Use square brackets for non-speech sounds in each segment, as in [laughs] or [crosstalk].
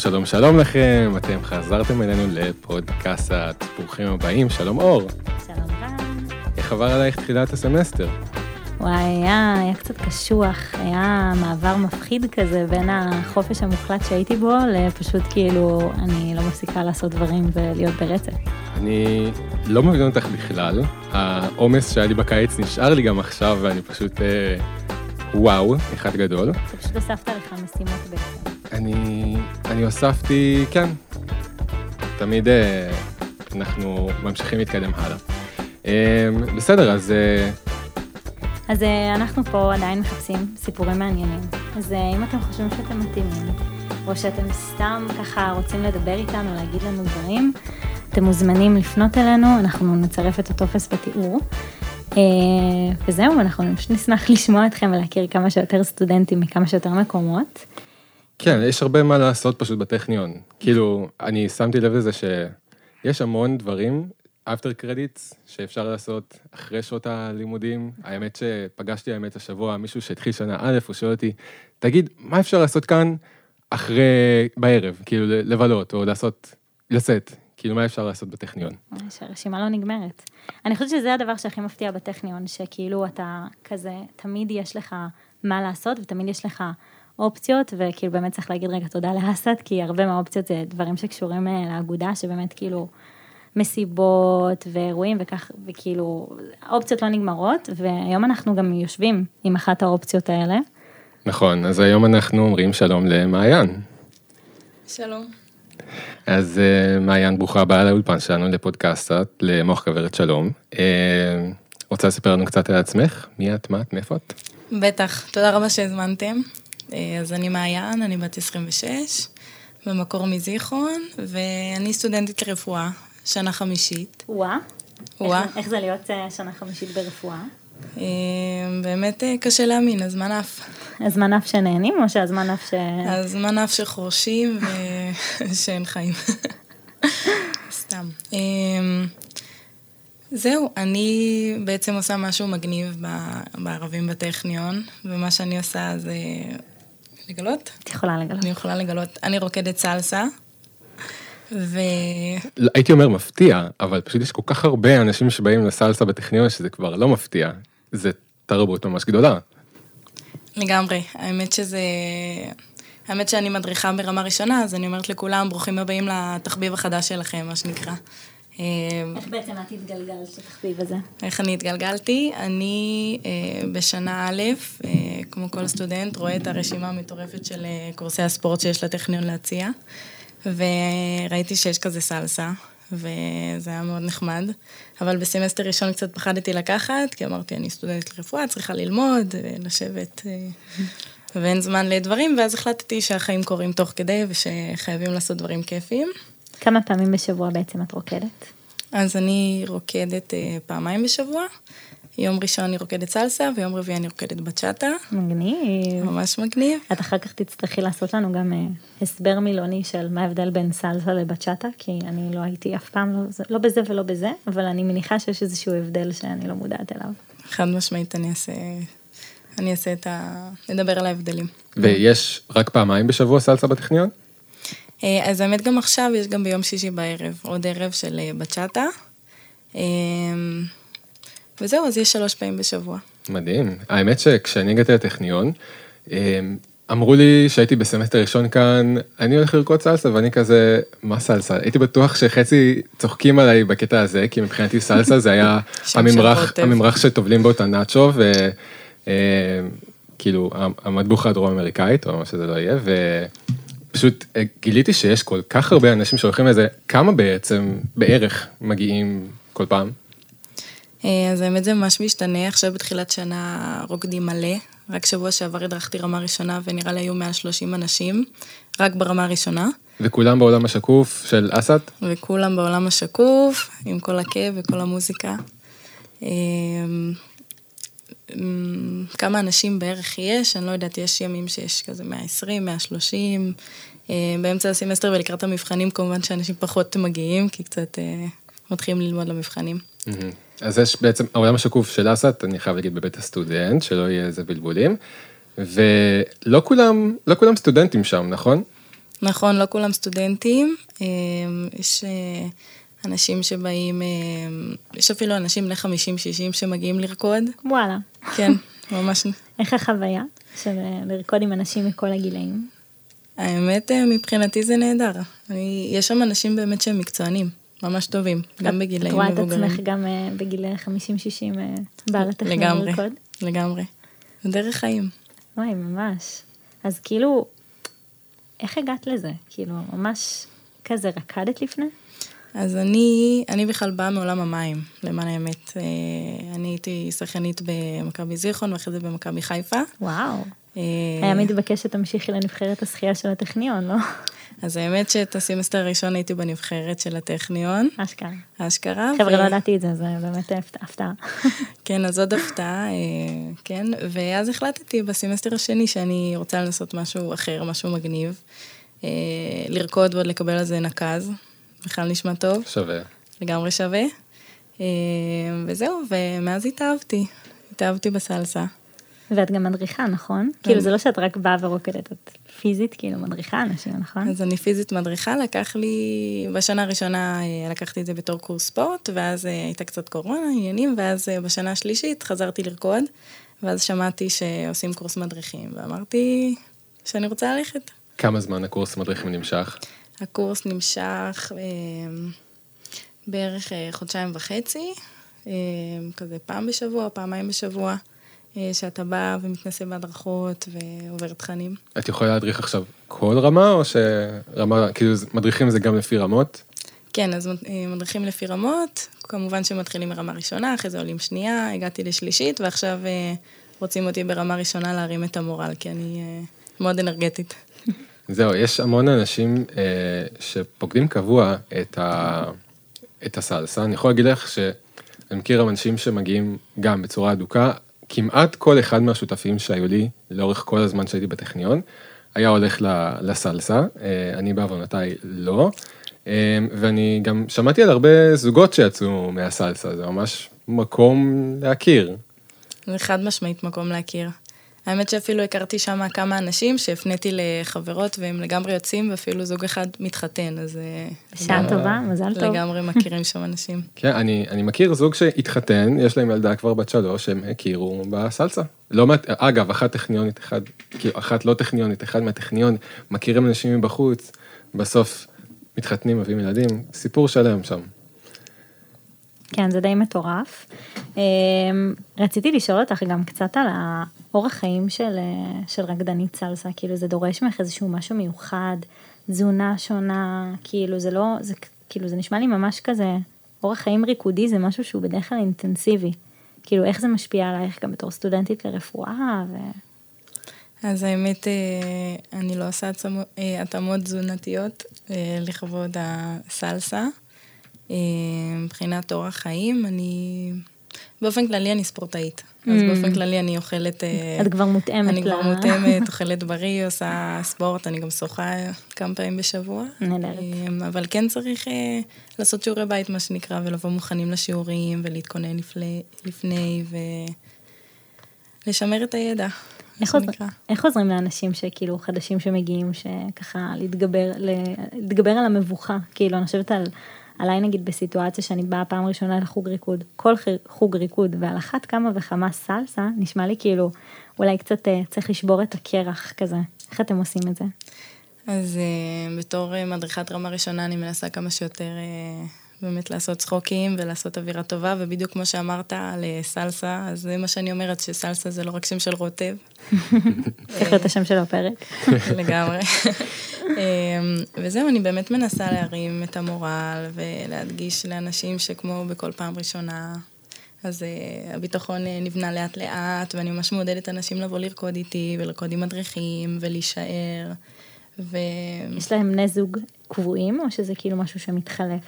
שלום, שלום, לכם, אתם חזרתם אלינו לפודקאסט, ברוכים הבאים, שלום אור. שלום רן. איך עבר עלייך תחילת הסמסטר? וואי, היה, היה קצת קשוח, היה מעבר מפחיד כזה בין החופש המוחלט שהייתי בו לפשוט כאילו, אני לא מפסיקה לעשות דברים ולהיות ברצף. אני לא מבין אותך בכלל, העומס שהיה לי בקיץ נשאר לי גם עכשיו, ואני פשוט, אה, וואו, אחד גדול. אתה פשוט הוספת לך משימות בעצם. אני, אני הוספתי, כן, תמיד אה, אנחנו ממשיכים להתקדם הלאה. אה, בסדר, אז אה, אז אה, אנחנו פה עדיין מחפשים סיפורים מעניינים. אז אה, אם אתם חושבים שאתם מתאימים, או שאתם סתם ככה רוצים לדבר איתנו, להגיד לנו דברים, אתם מוזמנים לפנות אלינו, אנחנו נצרף את הטופס בתיאור. אה, וזהו, אנחנו נשמח לשמוע אתכם ולהכיר כמה שיותר סטודנטים מכמה שיותר מקומות. כן, יש הרבה מה לעשות פשוט בטכניון. כאילו, אני שמתי לב לזה שיש המון דברים, אפטר קרדיטס, שאפשר לעשות אחרי שעות הלימודים. האמת שפגשתי האמת השבוע מישהו שהתחיל שנה א', הוא שואל אותי, תגיד, מה אפשר לעשות כאן אחרי, בערב, כאילו לבלות, או לעשות, לצאת, כאילו מה אפשר לעשות בטכניון? שהרשימה לא נגמרת. אני חושבת שזה הדבר שהכי מפתיע בטכניון, שכאילו אתה כזה, תמיד יש לך מה לעשות ותמיד יש לך אופציות, וכאילו באמת צריך להגיד רגע תודה לאסד, כי הרבה מהאופציות זה דברים שקשורים אה, לאגודה, שבאמת כאילו מסיבות ואירועים וכך, וכאילו האופציות לא נגמרות, והיום אנחנו גם יושבים עם אחת האופציות האלה. נכון, אז היום אנחנו אומרים שלום למעיין. שלום. אז אה, מעיין, ברוכה הבאה לאולפן שלנו לפודקאסט, למוח כוורת שלום. אה, רוצה לספר לנו קצת על עצמך? מי את, מה את, מאיפה את? בטח, תודה רבה שהזמנתם. אה, אז אני מעיין, אני בת 26, במקור מזיכרון, ואני סטודנטית לרפואה, שנה חמישית. וואה. וואה. איך, איך זה להיות אה, שנה חמישית ברפואה? אה, באמת קשה להאמין, הזמן עף. הזמן אף שנהנים או שהזמן אף ש... הזמן עף שחורשים [laughs] ושאין חיים. סתם. זהו, אני בעצם עושה משהו מגניב בערבים בטכניון, ומה שאני עושה זה... לגלות? את יכולה לגלות. אני יכולה לגלות. אני רוקדת סלסה, ו... לא, הייתי אומר מפתיע, אבל פשוט יש כל כך הרבה אנשים שבאים לסלסה בטכניון שזה כבר לא מפתיע. זה תרבות ממש גדולה. לגמרי. האמת שזה... האמת שאני מדריכה ברמה ראשונה, אז אני אומרת לכולם, ברוכים הבאים לתחביב החדש שלכם, מה שנקרא. אה, איך בעצם את התגלגלת לתחביב הזה? איך אני התגלגלתי? אני אה, בשנה א', אה, כמו כל סטודנט, רואה את הרשימה המטורפת של אה, קורסי הספורט שיש לטכניון להציע, וראיתי שיש כזה סלסה, וזה היה מאוד נחמד, אבל בסמסטר ראשון קצת פחדתי לקחת, כי אמרתי, אני סטודנטית לרפואה, צריכה ללמוד, לשבת, ואין זמן לדברים, ואז החלטתי שהחיים קורים תוך כדי, ושחייבים לעשות דברים כיפיים. כמה פעמים בשבוע בעצם את רוקדת? אז אני רוקדת אה, פעמיים בשבוע. יום ראשון אני רוקדת סלסה, ויום רביעי אני רוקדת בצ'אטה. מגניב. ממש מגניב. את אחר כך תצטרכי לעשות לנו גם אה, הסבר מילוני של מה ההבדל בין סלסה לבצ'אטה, כי אני לא הייתי אף פעם, לא, לא בזה ולא בזה, אבל אני מניחה שיש איזשהו הבדל שאני לא מודעת אליו. חד משמעית אני אעשה, אני אעשה את ה... נדבר על ההבדלים. ויש רק פעמיים בשבוע סלסה בטכניון? אה, אז האמת גם עכשיו, יש גם ביום שישי בערב, עוד ערב של אה, בצ'אטה. אה, וזהו, אז יש שלוש פעמים בשבוע. מדהים. האמת שכשאני הגעתי לטכניון, אמ, אמרו לי שהייתי בסמסטר ראשון כאן, אני הולך לרקוד סלסה, ואני כזה, מה סלסה? הייתי בטוח שחצי צוחקים עליי בקטע הזה, כי מבחינתי סלסה זה היה [laughs] הממרח. הממרח שטובלים בו את הנאצ'ו, וכאילו המטבוחה הדרום אמריקאית, או מה שזה לא יהיה, ופשוט אה, גיליתי שיש כל כך הרבה אנשים שהולכים לזה, כמה בעצם, בערך, מגיעים כל פעם? אה, אז האמת זה ממש משתנה, עכשיו בתחילת שנה רוקדים מלא. רק שבוע שעבר הדרכתי רמה ראשונה ונראה לי היו מעל 30 אנשים, רק ברמה הראשונה. וכולם בעולם השקוף של אסד? וכולם בעולם השקוף, עם כל הכאב וכל המוזיקה. אמ, כמה אנשים בערך יש, אני לא יודעת, יש ימים שיש כזה 120, 130. אה, באמצע הסמסטר ולקראת המבחנים כמובן שאנשים פחות מגיעים, כי קצת אה, מתחילים ללמוד למבחנים. אז יש בעצם, העולם השקוף של אסד, אני חייב להגיד בבית הסטודנט, שלא יהיה איזה בלבולים, ולא כולם, לא כולם סטודנטים שם, נכון? נכון, לא כולם סטודנטים. אה, יש אנשים שבאים, אה, יש אפילו אנשים בני 50-60 שמגיעים לרקוד. וואלה. כן, [laughs] ממש. איך החוויה של אה, לרקוד עם אנשים מכל הגילאים? האמת, אה, מבחינתי זה נהדר. אני, יש שם אנשים באמת שהם מקצוענים, ממש טובים, גם את בגילאים רואה את מבוגרים. עצמך גם בגילי 50-60 אה, באה לטכנון לגמרי, לרקוד? לגמרי. זה דרך חיים. וואי, ממש. אז כאילו, איך הגעת לזה? כאילו, ממש כזה רקדת לפני? אז אני, אני בכלל באה מעולם המים, למען האמת. אה, אני הייתי שחקנית במכבי זיכרון ואחרי זה במכבי חיפה. וואו. אה, היה מתבקש שתמשיכי לנבחרת השחייה של הטכניון, לא? אז האמת שאת הסמסטר הראשון הייתי בנבחרת של הטכניון, אשכרה. אשכרה. חבר'ה, ו- לא ידעתי את זה, זה באמת הפתעה-. [laughs] כן, אז עוד הפתעה, אה, כן. ואז החלטתי בסמסטר השני שאני רוצה לנסות משהו אחר, משהו מגניב. לרקוד ועוד לקבל על זה נק"ז, בכלל נשמע טוב, שווה. לגמרי שווה. אה, וזהו, ומאז התאהבתי, התאהבתי בסלסה. ואת גם מדריכה, נכון? כן. כאילו, זה לא שאת רק באה ורוקדת, את פיזית, כאילו, מדריכה אנשים, נכון? אז אני פיזית מדריכה, לקח לי, בשנה הראשונה אה, לקחתי את זה בתור קורס ספורט, ואז אה, הייתה קצת קורונה, עניינים, ואז בשנה השלישית חזרתי לרקוד, ואז שמעתי שעושים קורס מדריכים, ואמרתי שאני רוצה ללכת. כמה זמן הקורס מדריכים נמשך? הקורס נמשך אה, בערך אה, חודשיים וחצי, אה, כזה פעם בשבוע, פעמיים בשבוע, שאתה בא ומתנסה בהדרכות ועובר תכנים. את יכולה להדריך עכשיו כל רמה, או שרמה, כאילו מדריכים זה גם לפי רמות? כן, אז מדריכים לפי רמות, כמובן שמתחילים מרמה ראשונה, אחרי זה עולים שנייה, הגעתי לשלישית, ועכשיו רוצים אותי ברמה ראשונה להרים את המורל, כי אני מאוד אנרגטית. זהו, יש המון אנשים אה, שפוקדים קבוע את, ה, את הסלסה. אני יכול להגיד לך שאני מכיר אנשים שמגיעים גם בצורה אדוקה. כמעט כל אחד מהשותפים שהיו לי לאורך כל הזמן שהייתי בטכניון, היה הולך לסלסה, אה, אני בעוונותיי לא. אה, ואני גם שמעתי על הרבה זוגות שיצאו מהסלסה, זה ממש מקום להכיר. זה חד משמעית מקום להכיר. האמת שאפילו הכרתי שם כמה אנשים שהפניתי לחברות והם לגמרי יוצאים, ואפילו זוג אחד מתחתן, אז אה, בשעה טובה, מזל טוב. לגמרי מכירים שם אנשים. [laughs] כן, אני, אני מכיר זוג שהתחתן, יש להם ילדה כבר בת שלוש, הם הכירו בסלסה. לא, מעט- אגב, אחת טכניונית, אחד, כאילו, אחת לא טכניונית, אחד מהטכניון, מכירים אנשים מבחוץ, בסוף מתחתנים, מביאים ילדים, סיפור שלם שם. כן, זה די מטורף. אמ, רציתי לשאול אותך גם קצת על האורח חיים של, אה, של רקדנית סלסה, כאילו זה דורש ממך איזשהו משהו מיוחד, תזונה שונה, כאילו זה לא, זה כאילו זה נשמע לי ממש כזה, אורח חיים ריקודי זה משהו שהוא בדרך כלל אינטנסיבי. כאילו איך זה משפיע עלייך גם בתור סטודנטית לרפואה ו... אז האמת, אה, אני לא עושה אה, התאמות תזונתיות לכבוד הסלסה. אה, מבחינת אורח חיים, אני... באופן כללי אני ספורטאית. אז Mm. באופן כללי אני אוכלת... אה, את כבר מותאמת אני כבר מותאמת, [laughs] אוכלת בריא, עושה ספורט, אני גם שוחה כמה פעמים בשבוע. נהדרת. אה, אבל כן צריך לעשות שיעורי בית, מה שנקרא, ולבוא מוכנים לשיעורים, ולהתכונן לפני, ולשמר את הידע, איך, עוזר, שנקרא. איך עוזרים לאנשים שכאילו חדשים שמגיעים, שככה להתגבר על המבוכה, כאילו אני חושבת על, עליי נגיד בסיטואציה שאני באה פעם ראשונה לחוג ריקוד, כל חוג ריקוד, ועל אחת כמה וכמה סלסה, נשמע לי כאילו אולי קצת אה, צריך לשבור את הקרח כזה, איך אתם עושים את זה? אז uh, בתור uh, מדריכת רמה ראשונה, אני מנסה כמה שיותר באמת לעשות צחוקים ולעשות אווירה טובה, ובדיוק כמו שאמרת על uh, סלסה, אז זה מה שאני אומרת, שסלסה זה לא רק שם של רוטב, [laughs] צריך להיות השם של הפרק. [laughs] לגמרי. אמ, וזהו, אני באמת מנסה להרים את המורל ולהדגיש לאנשים שכמו בכל פעם ראשונה, אז uh, הביטחון uh, נבנה לאט לאט, ואני ממש מעודדת אנשים לבוא לרקוד איתי ולרקוד עם מדריכים ולהישאר. ו... יש להם בני זוג קבועים, או שזה כאילו משהו שמתחלף?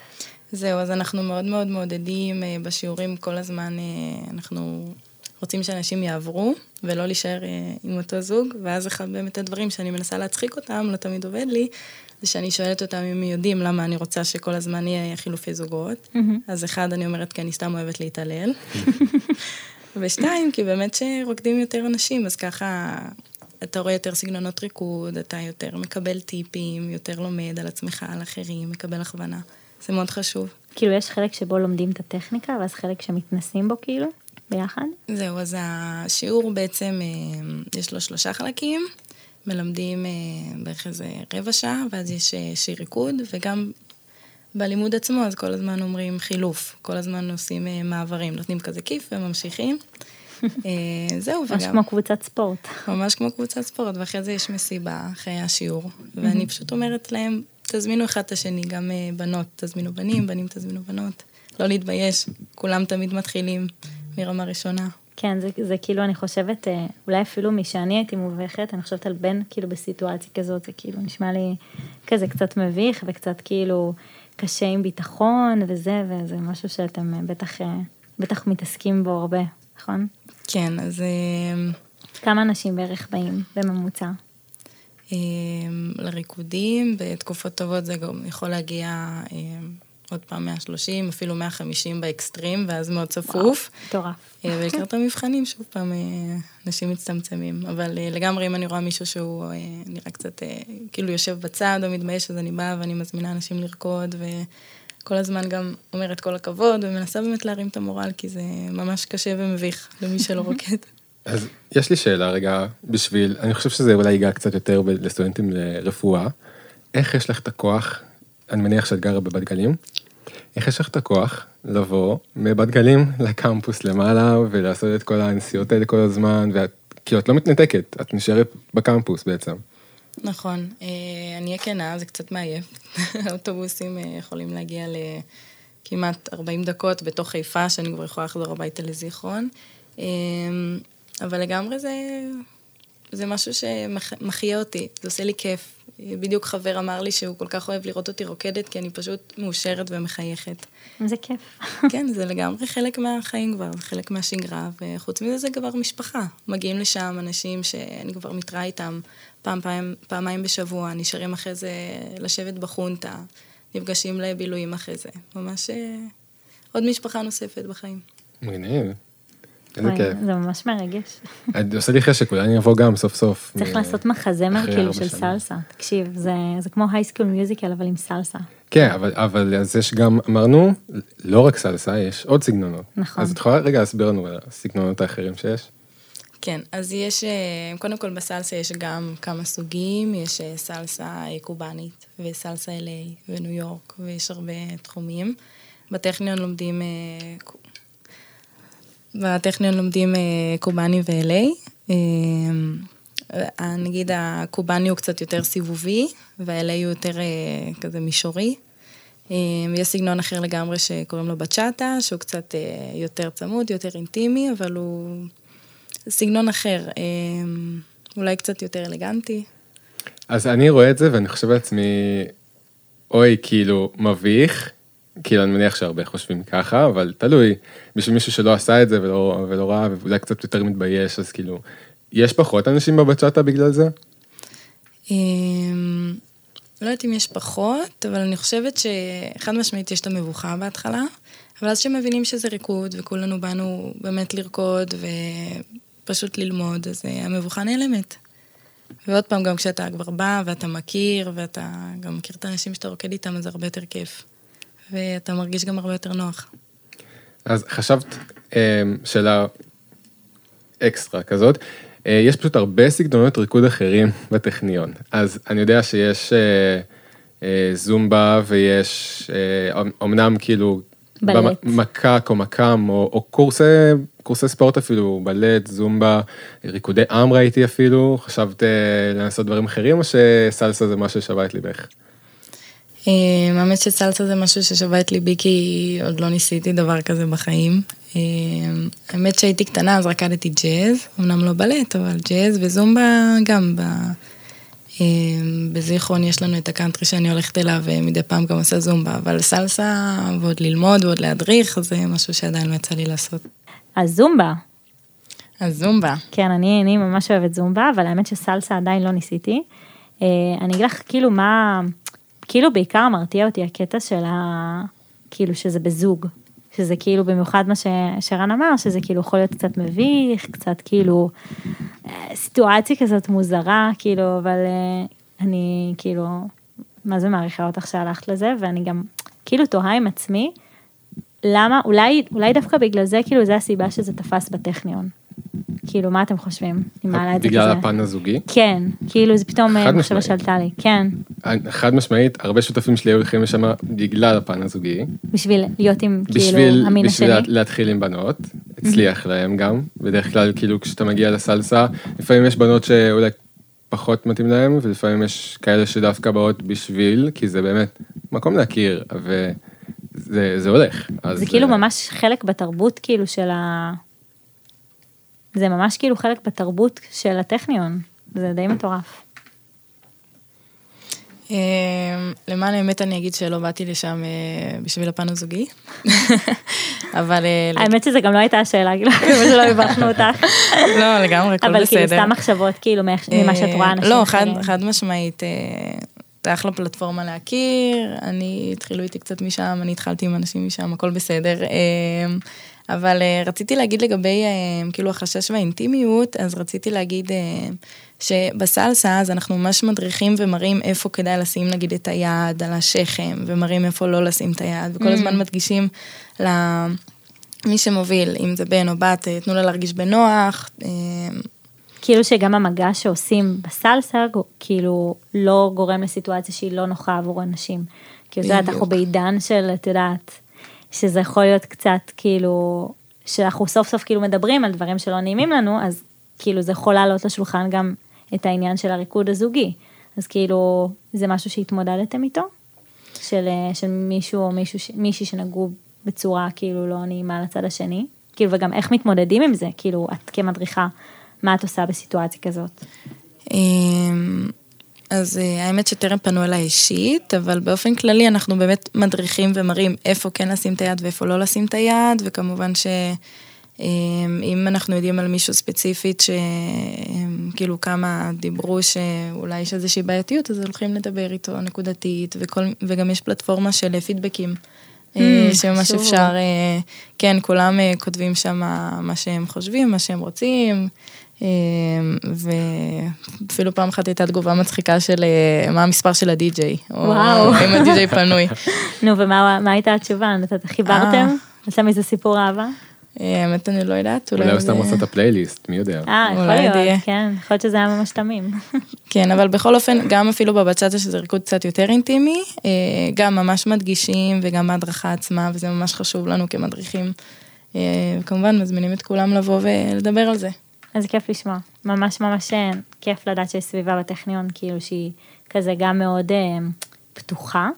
זהו, אז אנחנו מאוד מאוד מעודדים אה, בשיעורים כל הזמן, אה, אנחנו רוצים שאנשים יעברו ולא להישאר אה, עם אותו זוג, ואז אחד באמת הדברים שאני מנסה להצחיק אותם, לא תמיד עובד לי, זה שאני שואלת אותם אם יודעים למה אני רוצה שכל הזמן יהיה חילופי זוגות. אז אחד, אני אומרת, כי אני סתם אוהבת להתעלל. [laughs] ושתיים, כי באמת שרוקדים יותר אנשים, אז ככה אתה רואה יותר סגנונות ריקוד, אתה יותר מקבל טיפים, יותר לומד על עצמך, על אחרים, מקבל הכוונה. זה מאוד חשוב. כאילו יש חלק שבו לומדים את הטכניקה, ואז חלק שמתנסים בו כאילו, ביחד? זהו, אז השיעור בעצם, אה, יש לו שלושה חלקים. מלמדים אה, בערך איזה רבע שעה, ואז יש אה, שיר ריקוד, וגם בלימוד עצמו, אז כל הזמן אומרים חילוף. כל הזמן עושים מעברים, נותנים כזה כיף וממשיכים. זהו, וגם... ממש כמו קבוצת ספורט. ממש כמו קבוצת ספורט, ואחרי זה יש מסיבה אחרי השיעור. ואני פשוט אומרת להם, תזמינו אחד את השני, גם בנות תזמינו בנים, בנים תזמינו בנות. לא להתבייש, כולם תמיד מתחילים מרמה ראשונה. כן, זה, זה כאילו, אני חושבת, אה, אולי אפילו משאני הייתי מובכת, אני חושבת על בן כאילו בסיטואציה כזאת, זה כאילו נשמע לי כזה קצת מביך וקצת כאילו קשה עם ביטחון וזה, וזה משהו שאתם אה, בטח, אה, בטח מתעסקים בו הרבה, נכון? כן, אז... כמה אנשים בערך באים בממוצע? לריקודים, בתקופות טובות זה גם יכול להגיע עוד פעם 130, אפילו 150 באקסטרים, ואז מאוד צפוף. מטורף. אה, ולקראת המבחנים, שוב פעם, אה, אנשים מצטמצמים. אבל אה, לגמרי, אם אני רואה מישהו שהוא נראה קצת, כאילו יושב בצד או מתבייש, אז אני באה ואני מזמינה אנשים לרקוד, וכל הזמן גם אומרת כל הכבוד, ומנסה באמת להרים את המורל, כי זה ממש קשה ומביך למי שלא [laughs] רוקד. אז יש לי שאלה רגע, בשביל, אני חושב שזה אולי ייגע קצת יותר לסטודנטים לרפואה. איך יש לך את הכוח, אני מניח שאת גרה בבת גלים, איך יש לך את הכוח לבוא מבת גלים לקמפוס למעלה ולעשות את כל הנסיעות האלה כל הזמן, ואת כאילו את לא מתנתקת, את נשארת בקמפוס בעצם. נכון, אה, אני אהיה כנה, זה קצת מעייף. [laughs] האוטובוסים אה, יכולים להגיע לכמעט 40 דקות בתוך חיפה, שאני כבר יכולה לחזור הביתה לזיכרון. אה, אבל לגמרי זה, זה משהו שמחיה אותי, זה עושה לי כיף. בדיוק חבר אמר לי שהוא כל כך אוהב לראות אותי רוקדת, כי אני פשוט מאושרת ומחייכת. זה כיף. [laughs] כן, זה לגמרי חלק מהחיים כבר, חלק מהשגרה, וחוץ מזה זה כבר משפחה. מגיעים לשם אנשים שאני כבר מתראה איתם פעם, פעם, פעמיים בשבוע, נשארים אחרי זה לשבת בחונטה, נפגשים לבילויים אחרי זה. ממש אה, עוד משפחה נוספת בחיים. מגניב. איזה כיף. זה ממש מרגש. אני עושה לי חשק, אולי אני אבוא גם סוף סוף. צריך לעשות מחזמר כאילו של סלסה. תקשיב, זה כמו הייסקול מיוזיקל אבל עם סלסה. כן, אבל אז יש גם, אמרנו, לא רק סלסה, יש עוד סגנונות. נכון. אז את יכולה רגע להסביר לנו על הסגנונות האחרים שיש? כן, אז יש, אה, קודם כל בסלסה יש גם כמה סוגים, יש אה, סלסה אה, קובאנית וסלסה LA וניו יורק, ויש הרבה תחומים. בטכניון לומדים בטכניון לומדים קובאני ו-LA. נגיד הקובאני הוא קצת יותר סיבובי, וה-LA הוא יותר כזה מישורי. יש סגנון אחר לגמרי שקוראים לו בצ'אטה, שהוא קצת יותר צמוד, יותר אינטימי, אבל הוא סגנון אחר, אולי קצת יותר אלגנטי. אז אני רואה את זה ואני חושב לעצמי, אוי, כאילו, מביך, כאילו אני מניח שהרבה חושבים ככה, אבל תלוי, בשביל מישהו שלא עשה את זה ולא, ולא ראה ואולי קצת יותר מתבייש, אז כאילו, יש פחות אנשים בבצ'אטה בגלל זה? אמ, לא יודעת אם יש פחות, אבל אני חושבת שחד משמעית יש את המבוכה בהתחלה, אבל אז שמבינים שזה ריקוד וכולנו באנו באמת לרקוד ופשוט ללמוד, אז אה, המבוכה נעלמת. ועוד פעם, גם כשאתה כבר בא ואתה מכיר ואתה גם מכיר את האנשים שאתה רוקד איתם, אז זה הרבה יותר כיף. ואתה מרגיש גם הרבה יותר נוח. אז חשבת אה, שאלה אקסטרה כזאת, אה, יש פשוט הרבה סגנונות ריקוד אחרים בטכניון, אז אני יודע שיש אה, זומבה ויש אמנם כאילו בלט. מקק או מקם או, או קורסי, קורסי ספורט אפילו, בלט, זומבה, ריקודי עם ראיתי אפילו, חשבת לנסות דברים אחרים או שסלסה זה משהו ששווה את ליבך? אה, האמת שסלסה זה משהו ששווה את ליבי כי עוד לא ניסיתי דבר כזה בחיים. אה, האמת שהייתי קטנה אז רקדתי ג'אז, אמנם לא בלט, אבל ג'אז וזומבה גם. אה, בזיכרון יש לנו את הקאנטרי שאני הולכת אליו ומדי פעם גם עושה זומבה, אבל סלסה ועוד ללמוד ועוד להדריך, זה משהו שעדיין לא יצא לי לעשות. הזומבה. הזומבה. כן, אני, אני ממש אוהבת זומבה, אבל האמת שסלסה עדיין לא ניסיתי. אני אגיד לך כאילו מה... כאילו בעיקר מרתיע אותי הקטע של ה... כאילו שזה בזוג. שזה כאילו במיוחד מה ששרן אמר, שזה כאילו יכול להיות קצת מביך, קצת כאילו, אה, סיטואציה כזאת מוזרה, כאילו, אבל אה, אני כאילו, מה זה מעריכה אותך שהלכת לזה, ואני גם כאילו תוהה עם עצמי, למה, אולי, אולי דווקא בגלל זה, כאילו, זה הסיבה שזה תפס בטכניון. כאילו, מה אתם חושבים? אני מעלה את זה בגלל. הפן הזוגי? כן, כאילו זה פתאום אה, מחשבה. שעלתה לי, כן, חד משמעית, הרבה שותפים שלי היו הולכים לשם בגלל הפן הזוגי. בשביל להיות עם בשביל, כאילו המין בשביל השני. לה- להתחיל עם בנות, הצליח להם גם, בדרך כלל כאילו כשאתה מגיע לסלסה, לפעמים יש בנות שאולי פחות מתאים להם, ולפעמים יש כאלה שדווקא באות בשביל, כי זה באמת מקום להכיר, וזה זה הולך. אז, זה כאילו אה, ממש חלק בתרבות כאילו של ה... זה ממש כאילו חלק בתרבות של הטכניון, זה די מטורף. אה, למען האמת אני אגיד שלא באתי לשם אה, בשביל הפן הזוגי, [laughs] אבל אה, האמת שזה גם לא הייתה השאלה, כאילו, [laughs] כמו שלא הבכנו אותך, [laughs] לא, לגמרי, הכל אבל בסדר. כאילו סתם מחשבות כאילו ממה שאת רואה אנשים לא, חד, אחרים. חד משמעית, אה, זה אחלה פלטפורמה להכיר, אני, התחילו איתי קצת משם, אני התחלתי עם אנשים משם, הכל בסדר. אה, אבל אה, רציתי להגיד לגבי אה, כאילו החשש והאינטימיות, אז רציתי להגיד אה, שבסלסה אז אנחנו ממש מדריכים ומראים איפה כדאי לשים נגיד את היד על השכם, ומראים איפה לא לשים את היד, וכל הזמן מדגישים למי שמוביל, אם זה בן או בת, אה, תנו לה להרגיש בנוח. כאילו שגם המגע שעושים בסלסה, כאילו לא גורם לסיטואציה שהיא לא נוחה עבור אנשים. כי את יודעת. אנחנו בעידן של, את יודעת, שזה יכול להיות קצת כאילו, שאנחנו סוף סוף כאילו מדברים על דברים שלא נעימים לנו, אז כאילו זה יכול לעלות לשולחן גם את העניין של הריקוד הזוגי. אז כאילו, זה משהו שהתמודדתם איתו? של, אה, של מישהו או מישהו, מישהי שנגעו בצורה כאילו לא נעימה לצד השני? כאילו, וגם איך מתמודדים עם זה? כאילו, את כמדריכה, מה את עושה בסיטואציה כזאת? אמ, אז אה, האמת שטרם פנו אליי אישית, אבל באופן כללי אנחנו באמת מדריכים ומראים איפה כן לשים את היד ואיפה לא לשים את היד, וכמובן שאם אנחנו יודעים על מישהו ספציפית שכאילו כמה דיברו שאולי יש איזושהי בעייתיות, אז הולכים לדבר איתו נקודתית, וכל, וגם יש פלטפורמה של פידבקים. אה, שממש חשוב. אפשר, אה, כן, כולם אה, כותבים שם מה שהם חושבים, מה שהם רוצים, אה, ואפילו פעם אחת הייתה תגובה מצחיקה של אה, מה המספר של הדי-ג'יי. או. אם הדי-ג'יי פנוי. [laughs] נו, ומה מה הייתה התשובה? נתת, חיברתם? עשה מזה סיפור אהבה? אה, האמת אני לא יודעת, אולי אולי הוא זה- סתם עושה את הפלייליסט, מי יודע. אה, יכול אולי להיות. כן, יכול להיות שזה היה ממש תמים. [laughs] כן, אבל בכל אופן, גם אפילו בבצ'אטה שזה ריקוד קצת יותר אינטימי, אה, גם ממש מדגישים וגם בהדרכה עצמה, וזה ממש חשוב לנו כמדריכים. אה, וכמובן, מזמינים את כולם לבוא ולדבר על זה. אז כיף לשמוע. ממש ממש אה, כיף לדעת שיש סביבה בטכניון, כאילו שהיא כזה גם מאוד אה, פתוחה,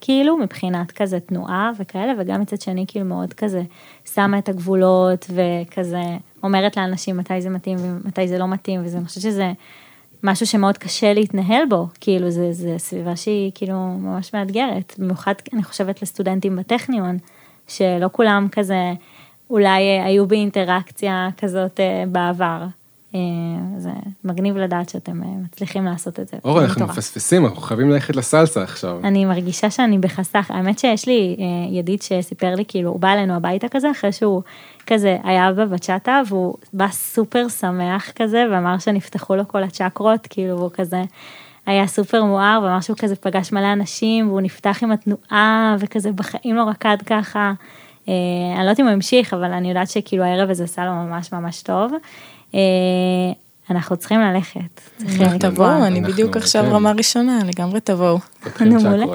כאילו, מבחינת כזה תנועה וכאלה, וגם מצד שני כאילו מאוד כזה שמה את הגבולות וכזה אומרת לאנשים מתי זה מתאים ומתי זה לא מתאים, וזה, אני חושבת שזה משהו שמאוד קשה להתנהל בו, כאילו זה, זה סביבה שהיא כאילו ממש מאתגרת, במיוחד אני חושבת לסטודנטים בטכניון, שלא כולם כזה אולי אה, היו באינטראקציה כזאת אה, בעבר. אה, זה מגניב לדעת שאתם מצליחים לעשות את זה. אור, זה אנחנו. מפספסים, אנחנו חייבים ללכת לסלסה עכשיו. אני מרגישה שאני בחסך, האמת שיש לי ידיד שסיפר לי, כאילו, הוא בא אלינו הביתה כזה, אחרי שהוא כזה היה בבצ'אטה, והוא בא סופר שמח כזה, ואמר שנפתחו לו כל הצ'קרות, כאילו, והוא כזה היה סופר מואר, ואמר שהוא כזה פגש מלא אנשים, והוא נפתח עם התנועה, וכזה בחיים לא רקד ככה. אה, אני לא יודעת אם הוא המשיך, אבל אני יודעת שכאילו הערב הזה עשה לו ממש ממש טוב. אה, אנחנו צריכים ללכת. צריכים לקבוע. תבואו, אני בדיוק עכשיו. רמה ראשונה, לגמרי תבואו. נו, מעולה.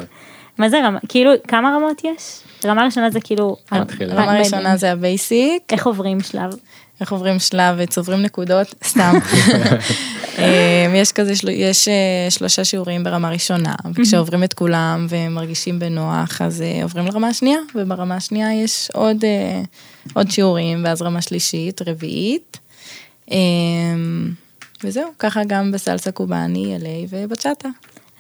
מה זה רמה, כאילו, כמה רמות יש? רמה ראשונה זה כאילו... רמה מה- ראשונה זה ה basic, איך עוברים שלב? איך עוברים שלב, צוברים נקודות, סתם. [laughs] אה, יש כזה, יש אה, שלושה שיעורים ברמה ראשונה, וכשעוברים את כולם ומרגישים בנוח, אז אה, עוברים לרמה השנייה, וברמה השנייה יש עוד, עוד שיעורים, ואז רמה שלישית, רביעית. וזהו, ככה גם בסלסה קובאני, LA ובצ'אטה.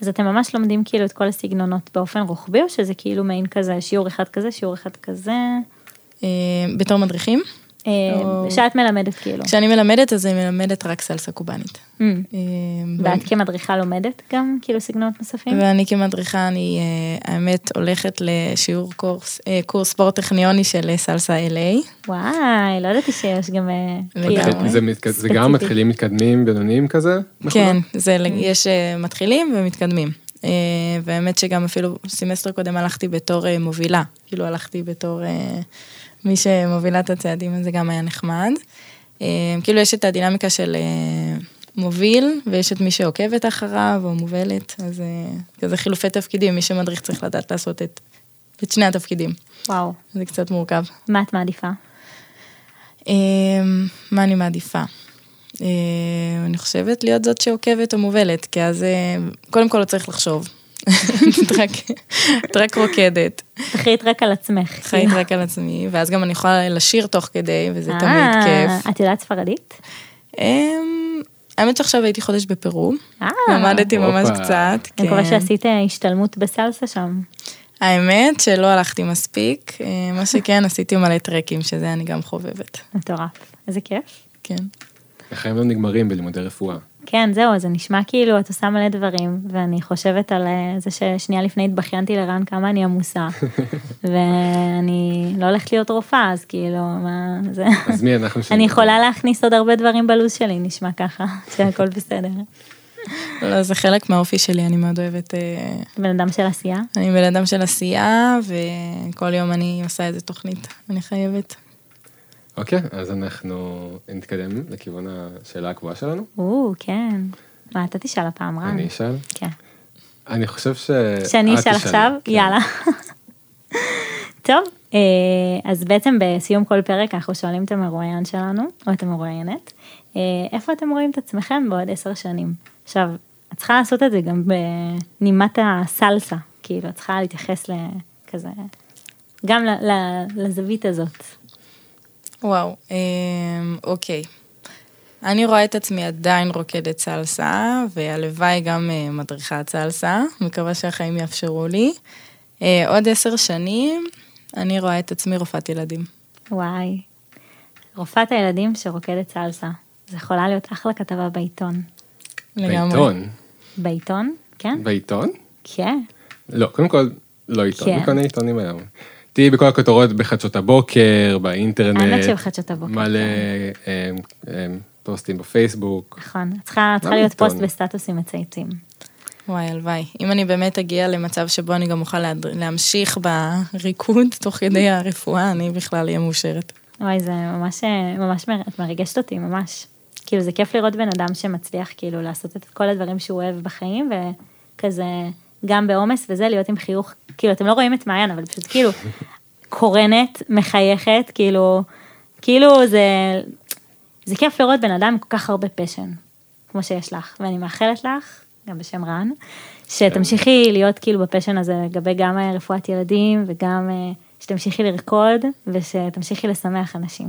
אז אתם ממש לומדים כאילו את כל הסגנונות באופן רוחבי, או שזה כאילו מעין כזה, שיעור אחד כזה, שיעור אחד כזה? בתור מדריכים, שאת מלמדת כאילו. כשאני מלמדת, אז אני מלמדת רק סלסה קובאנית. Mm. אה, ואת כמדריכה לומדת גם כאילו סגנונות נוספים? ואני כמדריכה, אני אה, האמת הולכת לשיעור קורס, אה, קורס ספורט טכניוני של אה, סלסה LA. וואי, לא ידעתי שיש גם... אה. כאילו, זה גם. מתחילים מתקדמים בינוניים כזה? כן, זה, יש אה, מתחילים ומתקדמים. אה, והאמת שגם אפילו סמסטר קודם הלכתי בתור אה, מובילה, כאילו הלכתי בתור אה, מי שמובילה את הצעדים, אז זה גם היה נחמד. אה, כאילו יש את הדינמיקה של אה, מוביל, ויש את מי שעוקבת אחריו או מובלת, אז אה, כזה חילופי תפקידים, מי שמדריך צריך לדעת לעשות את, את שני התפקידים. וואו, זה קצת מורכב. מה את מעדיפה? מה אני מעדיפה? אני חושבת להיות זאת שעוקבת או מובלת, כי אז קודם כל לא צריך לחשוב. את רק, את רק רוקדת, את אחראית רק על עצמך. חיית כאילו. רק על עצמי, ואז גם אני יכולה לשיר תוך כדי, וזה אה, תמיד כיף. את יודעת ספרדית? אמ, האמת שעכשיו הייתי חודש בפרו, אה, למדתי ממש. קצת. אני מקווה כן. שעשית אה, השתלמות בסלסה שם. האמת שלא הלכתי מספיק, מה שכן, עשיתי מלא טרקים, שזה אני גם חובבת. מטורף. איזה כיף. כן. החיים לא נגמרים בלימודי רפואה. כן, זהו, זה נשמע כאילו את עושה מלא דברים, ואני חושבת על אה, זה ששנייה לפני התבכיינתי לרן כמה אני עמוסה, [laughs] ואני לא הולכת להיות רופאה, אז כאילו, מה זה... אז מי אנחנו ש... [laughs] אני יכולה להכניס עוד הרבה דברים בלו"ז שלי, נשמע ככה, [laughs] שהכל בסדר. לא, זה חלק מהאופי שלי, אני מאוד אוהבת... אה, בן אדם של עשייה. אני בן אדם של עשייה, וכל יום אני עושה איזה תוכנית, אני חייבת. אוקיי, אז אנחנו נתקדם לכיוון השאלה הקבועה שלנו. או, כן. מה, אתה תשאל הפעם, רן? אני אשאל. כן. אני חושב ש... שאני אשאל. עכשיו? כן. יאללה. [laughs] טוב, אה, אז בעצם בסיום כל פרק אנחנו שואלים את המרואיין שלנו, או את המרואיינת, אה, איפה אתם רואים את עצמכם בעוד עשר שנים? עכשיו, את צריכה לעשות את זה גם בנימת הסלסה, כאילו, את צריכה להתייחס לכזה, גם לזווית הזאת. וואו, אמ, אוקיי. אני רואה את עצמי עדיין רוקדת סלסה, והלוואי גם אה, מדריכת סלסה, מקווה שהחיים יאפשרו לי. אה, עוד עשר שנים, אני רואה את עצמי רופאת ילדים. וואי. רופאת הילדים שרוקדת סלסה. זה יכולה להיות אחלה כתבה בעיתון. לגמרי. בעיתון? בעיתון? כן? בעיתון? כן. לא, קודם כל, לא עיתון, כן. מי קונה עיתונים היום? תהיי בכל הכותרות בחדשות הבוקר, באינטרנט. האמת שבחדשות הבוקר, מלא כן. אמ, אמ, פוסטים בפייסבוק. נכון, צריכה, צריכה להיות? פוסט בסטטוסים מצייצים. וואי, הלוואי. אם אני באמת אגיע למצב שבו אני גם אוכל להד- להמשיך בריקוד תוך כדי הרפואה, אני בכלל אהיה מאושרת. וואי, זה ממש, ממש, מר- את מרגשת אותי, ממש. כאילו, זה כיף לראות בן אדם שמצליח כאילו לעשות את כל הדברים שהוא אוהב בחיים, וכזה, גם בעומס וזה, להיות עם חיוך, כאילו, אתם לא רואים את מעיין, אבל פשוט כאילו, קורנת, מחייכת, כאילו, כאילו זה, זה כיף לראות בן אדם עם כל כך הרבה פשן, כמו שיש לך, ואני מאחלת לך, גם בשם רן, שתמשיכי להיות כאילו בפשן הזה לגבי גם אה, רפואת ילדים, וגם אה, שתמשיכי לרקוד, ושתמשיכי לשמח אנשים.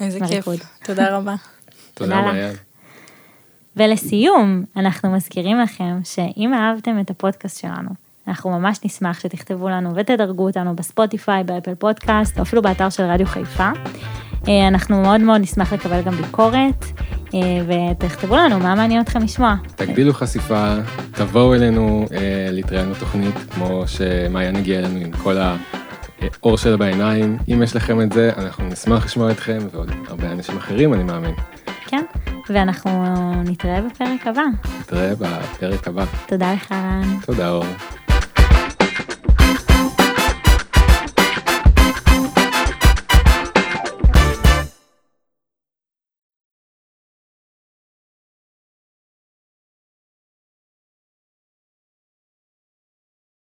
איזה כיף. תודה רבה. תודה. מעיין. ולסיום, אנחנו מזכירים לכם שאם אהבתם את הפודקאסט שלנו, אנחנו ממש נשמח שתכתבו לנו ותדרגו אותנו בספוטיפיי, באפל פודקאסט, או אפילו באתר של רדיו חיפה. אה, אנחנו מאוד מאוד נשמח לקבל גם ביקורת, אה, ותכתבו לנו מה מעניין אתכם לשמוע. תגדילו חשיפה, תבואו אלינו אה, להתראיין בתוכנית, כמו שמעיין הגיע אלינו עם כל האור שלה בעיניים. אם יש לכם את זה, אנחנו נשמח לשמוע אתכם, ועוד הרבה אנשים אחרים, אני מאמין. כן, ואנחנו נתראה בפרק הבא. נתראה בפרק הבא. תודה לך רן. תודה אור.